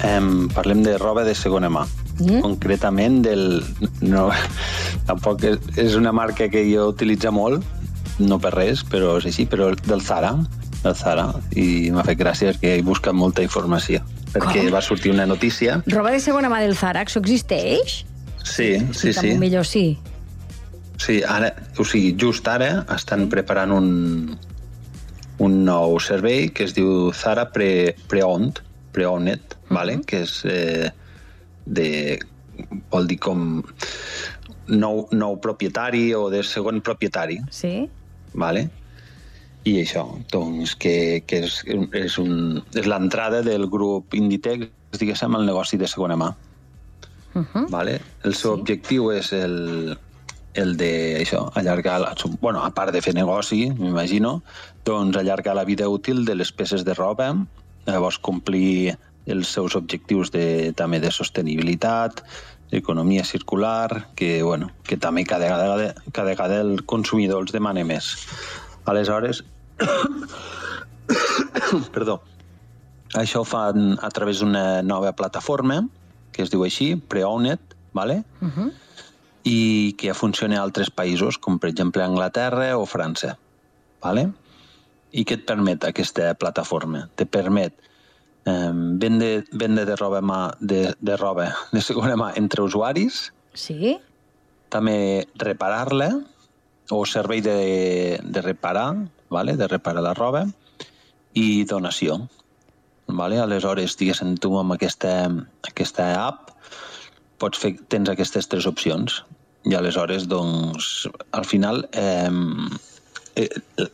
eh, parlem de roba de segona mà. Mm? Concretament del... No, tampoc és, una marca que jo utilitzo molt, no per res, però és així, però del Zara, del Zara, i m'ha fet gràcia perquè he buscat molta informació. Perquè Com? va sortir una notícia... Roba de segona mà del Zara, això existeix? Sí, sí, sí. Millor sí. Sí, ara, o sigui, just ara estan preparant un, un nou servei que es diu Zara Pre, Preont, Preonet, vale? que és eh, de, vol dir com nou, nou propietari o de segon propietari, Sí? vale? i això, doncs, que, que és, és, un, és l'entrada del grup Inditex, diguéssim, al negoci de segona mà. Uh -huh. Vale? El seu sí. objectiu és el, el de això, allargar, la, bueno, a part de fer negoci, m'imagino, doncs allargar la vida útil de les peces de roba, llavors complir els seus objectius de, també de sostenibilitat, economia circular, que, bueno, que també cada vegada, cada vegada el consumidor els demana més. Aleshores, [COUGHS] perdó, això ho fan a través d'una nova plataforma que es diu així, Preowned, ¿vale? Uh -huh. i que ja funciona a altres països, com per exemple Anglaterra o França. ¿vale? I què et permet aquesta plataforma? Te permet eh, vendre, vendre de roba, mà, de, de roba de segona mà entre usuaris, Sí? també reparar-la, o servei de, de reparar, ¿vale? de reparar la roba, i donació. Vale? Aleshores, diguéssim, tu amb aquesta, aquesta app pots fer, tens aquestes tres opcions i aleshores, doncs, al final eh,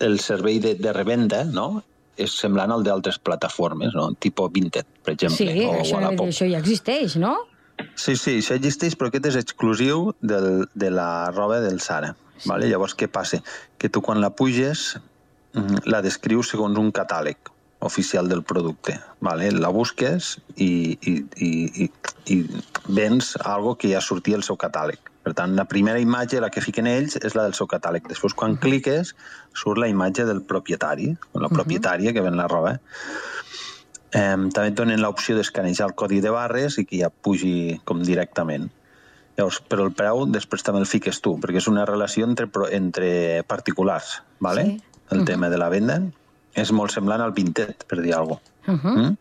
el servei de, de revenda no? És semblant al d'altres plataformes, no? tipo Vinted, per exemple, Sí, o això, Wallapop. això ja existeix, no? Sí, sí, això existeix, però aquest és exclusiu del, de la roba del Sara. Sí. Vale? Llavors, què passa? Que tu quan la puges mm, la descrius segons un catàleg oficial del producte. Vale? La busques i, i, i, i, i vens algo que ja sortia al seu catàleg. Per tant, la primera imatge, la que fiquen ells, és la del seu catàleg. Després, quan cliques, surt la imatge del propietari, o la propietària que ven la roba. Eh, també et donen l'opció d'escanejar el codi de barres i que ja pugi com directament. Llavors, però el preu després també el fiques tu, perquè és una relació entre, entre particulars, ¿vale? Sí. el tema de la venda. És molt semblant al Vinted, per dir alguna cosa. Uh -huh. Mm?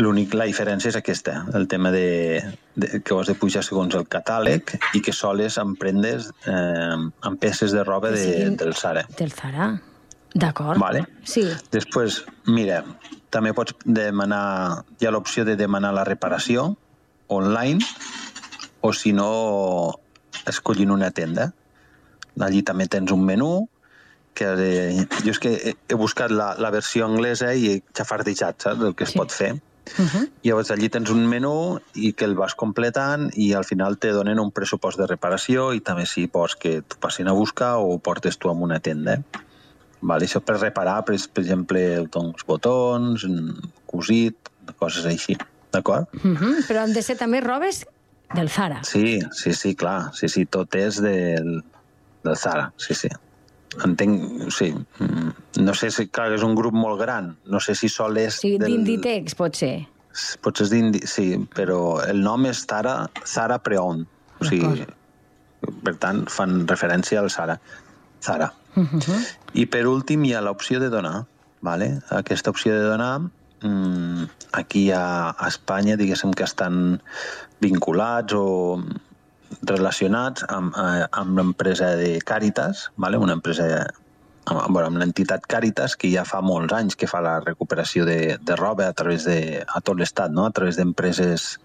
L'únic, la diferència és aquesta, el tema de, de, que ho has de pujar segons el catàleg i que soles amb prendes, eh, amb peces de roba de, siguin- del Sara. Del Zara. D'acord. Vale. Sí. Després, mira, també pots demanar, hi ha l'opció de demanar la reparació online o si no, escollint una tenda. Allí també tens un menú que eh, jo és que he, he buscat la, la versió anglesa i he xafardejat, saps, el que es sí. pot fer. Uh -huh. Llavors allí tens un menú i que el vas completant i al final te donen un pressupost de reparació i també si vols que t'ho passin a buscar o ho portes tu a una tenda. Vale, això per reparar, per, per exemple, doncs, botons, mm, cosit, coses així. D'acord? Uh -huh. Però han de ser també robes del Zara. Sí, sí, sí, clar. Sí, sí, tot és del, del Zara, sí, sí. Entenc, sí. mm, No sé si, clar, és un grup molt gran. No sé si sol és Sí, del... d'Inditex, pot ser. Potser és d'Indi... Sí, però el nom és Zara, Zara Preon. O sigui, per tant, fan referència al Zara. Zara. Uh -huh. I per últim hi ha l'opció de donar. Vale? Aquesta opció de donar, mm, aquí a, a Espanya, diguéssim que estan vinculats o relacionats amb, eh, amb l'empresa de Càritas, vale? una empresa amb, bueno, amb l'entitat Càritas, que ja fa molts anys que fa la recuperació de, de roba a través de, a tot l'estat, no? a través d'empreses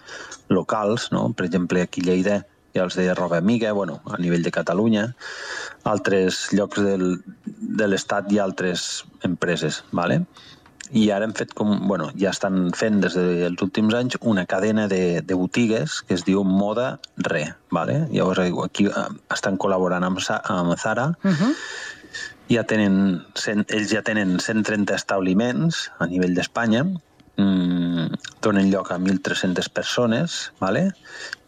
locals, no? per exemple aquí a Lleida hi ha els de roba amiga, bueno, a nivell de Catalunya, altres llocs del, de l'estat hi ha altres empreses, ¿vale? I ara hem fet com, bueno, ja estan fent des dels últims anys una cadena de, de botigues que es diu Moda Re, ¿vale? Llavors aquí eh, estan col·laborant amb, Sa- amb Zara, Uh -huh. ja tenen, cent, ells ja tenen 130 establiments a nivell d'Espanya, mm, donen lloc a 1.300 persones, ¿vale?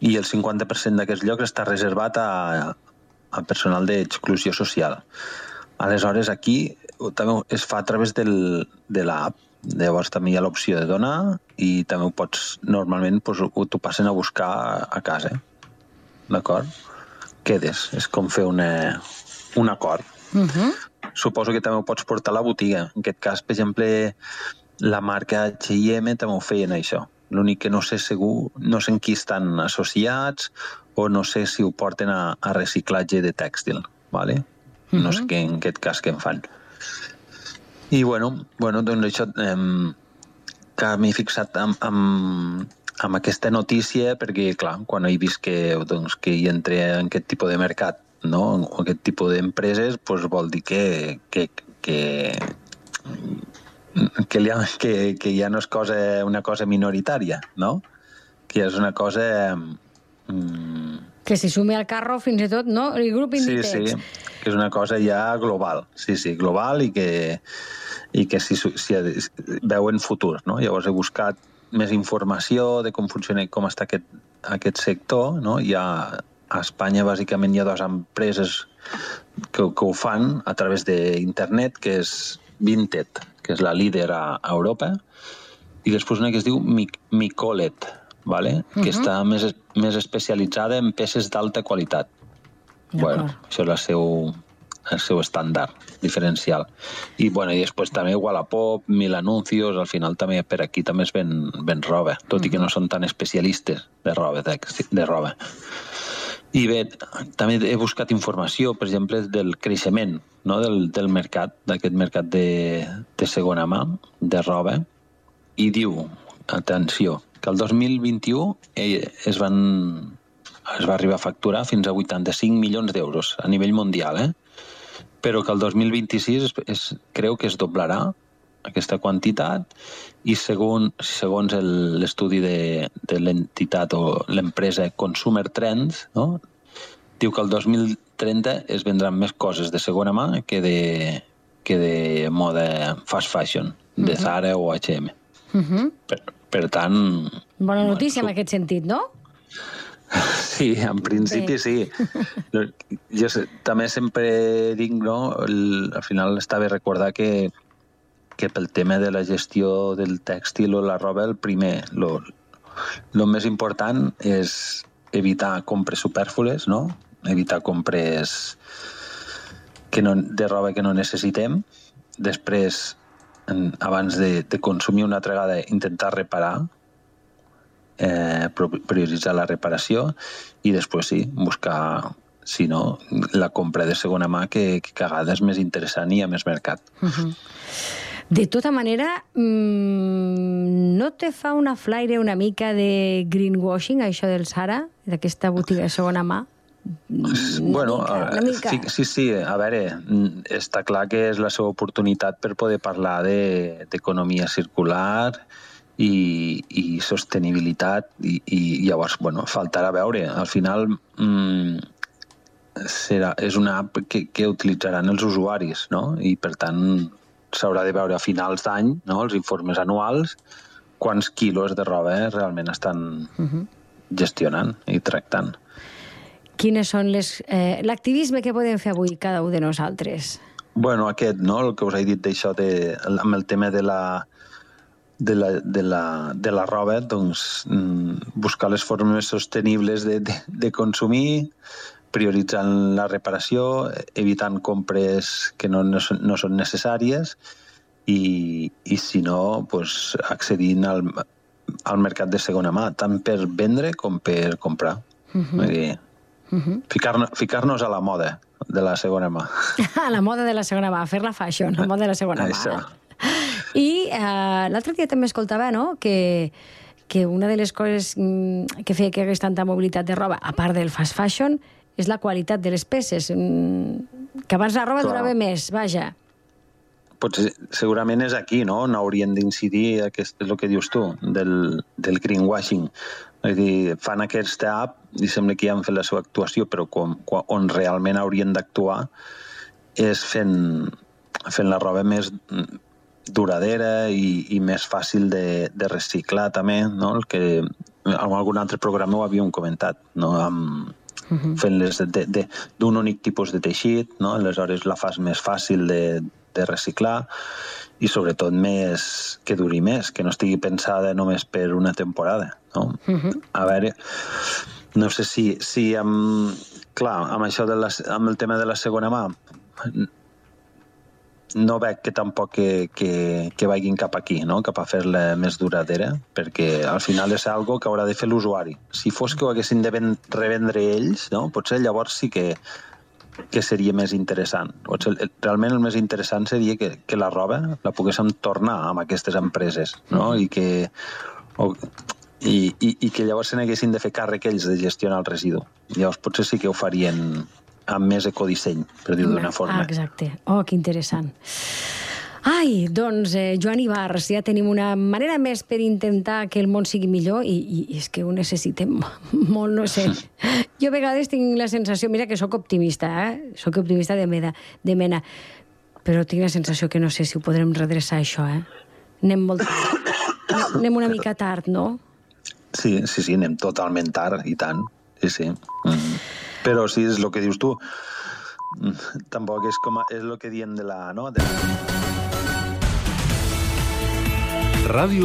i el 50% d'aquests llocs està reservat a, a personal d'exclusió social. Aleshores, aquí també es fa a través del, de l'app. Llavors també hi ha l'opció de donar i també ho pots, normalment pues, ho- t'ho passen a buscar a, casa. D'acord? Quedes. És com fer una, un acord. Uh -huh. Suposo que també ho pots portar a la botiga. En aquest cas, per exemple, la marca H&M també ho feien això. L'únic que no sé segur, no sé en qui estan associats o no sé si ho porten a, a reciclatge de tèxtil, ¿vale? No sé què, en aquest cas què en fan. I bueno, bueno doncs això eh, que m'he fixat amb, amb, amb aquesta notícia perquè, clar, quan he vist que, doncs, que hi entra en aquest tipus de mercat no? aquest tipus d'empreses pues, vol dir que, que, que, que, li ha, que, que ja no és cosa, una cosa minoritària, no? que és una cosa mm, Que s'hi sumi al carro fins i tot, no? El grup Sí, Inditex. sí, que és una cosa ja global, sí, sí, global i que, i que si, si veuen futur, no? Llavors he buscat més informació de com funciona i com està aquest, aquest sector, no? Hi ha, a Espanya bàsicament hi ha dues empreses que, que ho fan a través d'internet, que és Vinted, que és la líder a, Europa, i després una que es diu Mic Micolet, vale? que Mhm. està més, més especialitzada en peces d'alta qualitat. Bueno, això és el seu, el seu estàndard diferencial. I, bueno, i després també Wallapop, Mil Anuncios, al final també per aquí també es ven, ven roba, tot i que no són tan especialistes de roba. De, de roba. I bé, també he buscat informació, per exemple, del creixement no? del, del mercat, d'aquest mercat de, de segona mà, de roba, i diu, atenció, que el 2021 eh, es van es va arribar a facturar fins a 85 milions d'euros a nivell mundial, eh? però que el 2026 es, es, creu que es doblarà aquesta quantitat i segon, segons el- l'estudi de, de l'entitat o l'empresa Consumer Trends, no? diu que el 2030 es vendran més coses de segona mà que de, que de moda fast fashion, de. Zara o H&M. Uh -huh. Per, per tant, Bona notícia en aquest sentit, no? [LAUGHS] Sí, en principi Bé. sí. Jo sé, també sempre dic, no? El, al final està bé recordar que, que pel tema de la gestió del tèxtil o la roba, el primer, lo, lo més important és evitar compres supèrflues, no? Evitar compres que no, de roba que no necessitem. Després, en, abans de, de consumir una altra vegada, intentar reparar, eh, prioritzar la reparació i després sí, buscar si no, la compra de segona mà que, que a vegades és més interessant i hi ha més mercat. Uh -huh. De tota manera, mmm, no te fa una flaire una mica de greenwashing, això del Sara, d'aquesta botiga de segona mà? Bueno, mica, una mica. Sí, sí, sí, a veure, mm, està clar que és la seva oportunitat per poder parlar de- d'economia de, circular i, i sostenibilitat i, i llavors, bueno, faltarà veure. Al final mm, serà, és una app que, que utilitzaran els usuaris, no? I per tant s'haurà de veure a finals d'any, no? els informes anuals, quants quilos de roba eh, realment estan Uh -huh. gestionant i tractant. Quines són les... Eh, L'activisme que podem fer avui cada un de nosaltres? Bueno, aquest, no?, el que us he dit d'això de, amb el tema de la, de la, de la, de la roba, doncs mm, buscar les formes sostenibles de, de, de consumir, prioritzant la reparació, evitant compres que no, no, són, no són necessàries i, i si no, pues, accedint al, al mercat de segona mà, tant per vendre com per comprar. Uh Vull dir, Uh -huh. ficar-nos ficar a la moda de la segona mà. [LAUGHS] la moda de la segona mà, fer la fashion, la moda de la segona mà. Això. I eh, l'altre dia també escoltava no? que, que una de les coses mm, que feia que hi hagués tanta mobilitat de roba, a part del fast fashion, és la qualitat de les peces. mm, Que abans la roba Clar. durava més, vaja. Potser segurament és aquí, no?, on haurien d'incidir aquest, el que dius tu, del, del greenwashing. És dir, fan aquesta app i sembla que ja han fet la seva actuació, però com, quan, on realment haurien d'actuar és fent, fent la roba més duradera i, i més fàcil de, de reciclar també, no? El que en algun altre programa ho havíem comentat, no? Amb, fent-les de- de- d'un únic tipus de teixit, no? aleshores la fas més fàcil de, de reciclar i sobretot més que duri més, que no estigui pensada només per una temporada. No? A veure, no sé si, si amb, clar, amb això de la, amb el tema de la segona mà no veig que tampoc que, que, que vagin cap aquí, no? cap a fer-la més duradera, perquè al final és algo que haurà de fer l'usuari. Si fos que ho haguessin de ven- revendre ells, no? potser llavors sí que, que seria més interessant. Realment el més interessant seria que, que la roba la poguéssim tornar amb aquestes empreses no? I, que, o, i, i, i que llavors se n'haguessin de fer càrrec ells de gestionar el residu. Llavors potser sí que ho farien amb més ecodisseny, per dir-ho d'una forma. Ah, exacte. Oh, que interessant. Ai, doncs, eh, Joan Ibarz, ja tenim una manera més per intentar que el món sigui millor i, i, i és que ho necessitem [LAUGHS] molt, no sé. [LAUGHS] Jo a vegades tinc la sensació, mira que sóc optimista, eh? Sóc optimista de mena, de mena, però tinc la sensació que no sé si ho podrem redreçar, això, eh? Anem molt tard. [COUGHS] Anem una mica tard, no? Sí, sí, sí, anem totalment tard, i tant. Sí, sí. Mm. Però sí, és el que dius tu. Mm, Tampoc és com a, és el que diem de la... No? De la... Ràdio